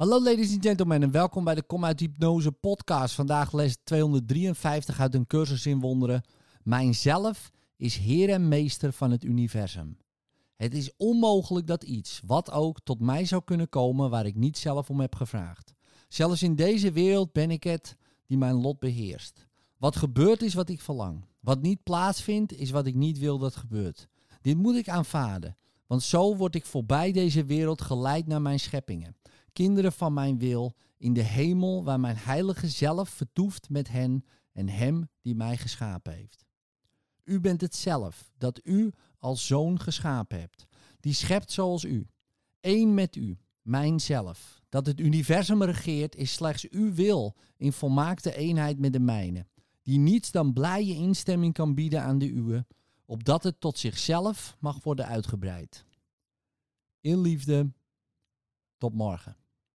Hallo ladies and gentlemen en welkom bij de Kom uit Hypnose podcast. Vandaag les 253 uit een cursus in wonderen. Mijn zelf is heer en meester van het universum. Het is onmogelijk dat iets, wat ook, tot mij zou kunnen komen waar ik niet zelf om heb gevraagd. Zelfs in deze wereld ben ik het die mijn lot beheerst. Wat gebeurt is wat ik verlang. Wat niet plaatsvindt is wat ik niet wil dat gebeurt. Dit moet ik aanvaarden, want zo word ik voorbij deze wereld geleid naar mijn scheppingen kinderen van mijn wil, in de hemel waar mijn heilige zelf vertoeft met hen en hem die mij geschapen heeft. U bent het zelf dat u als zoon geschapen hebt, die schept zoals u. Eén met u, mijn zelf. Dat het universum regeert is slechts uw wil in volmaakte eenheid met de mijne, die niets dan blije instemming kan bieden aan de uwe, opdat het tot zichzelf mag worden uitgebreid. In liefde, tot morgen.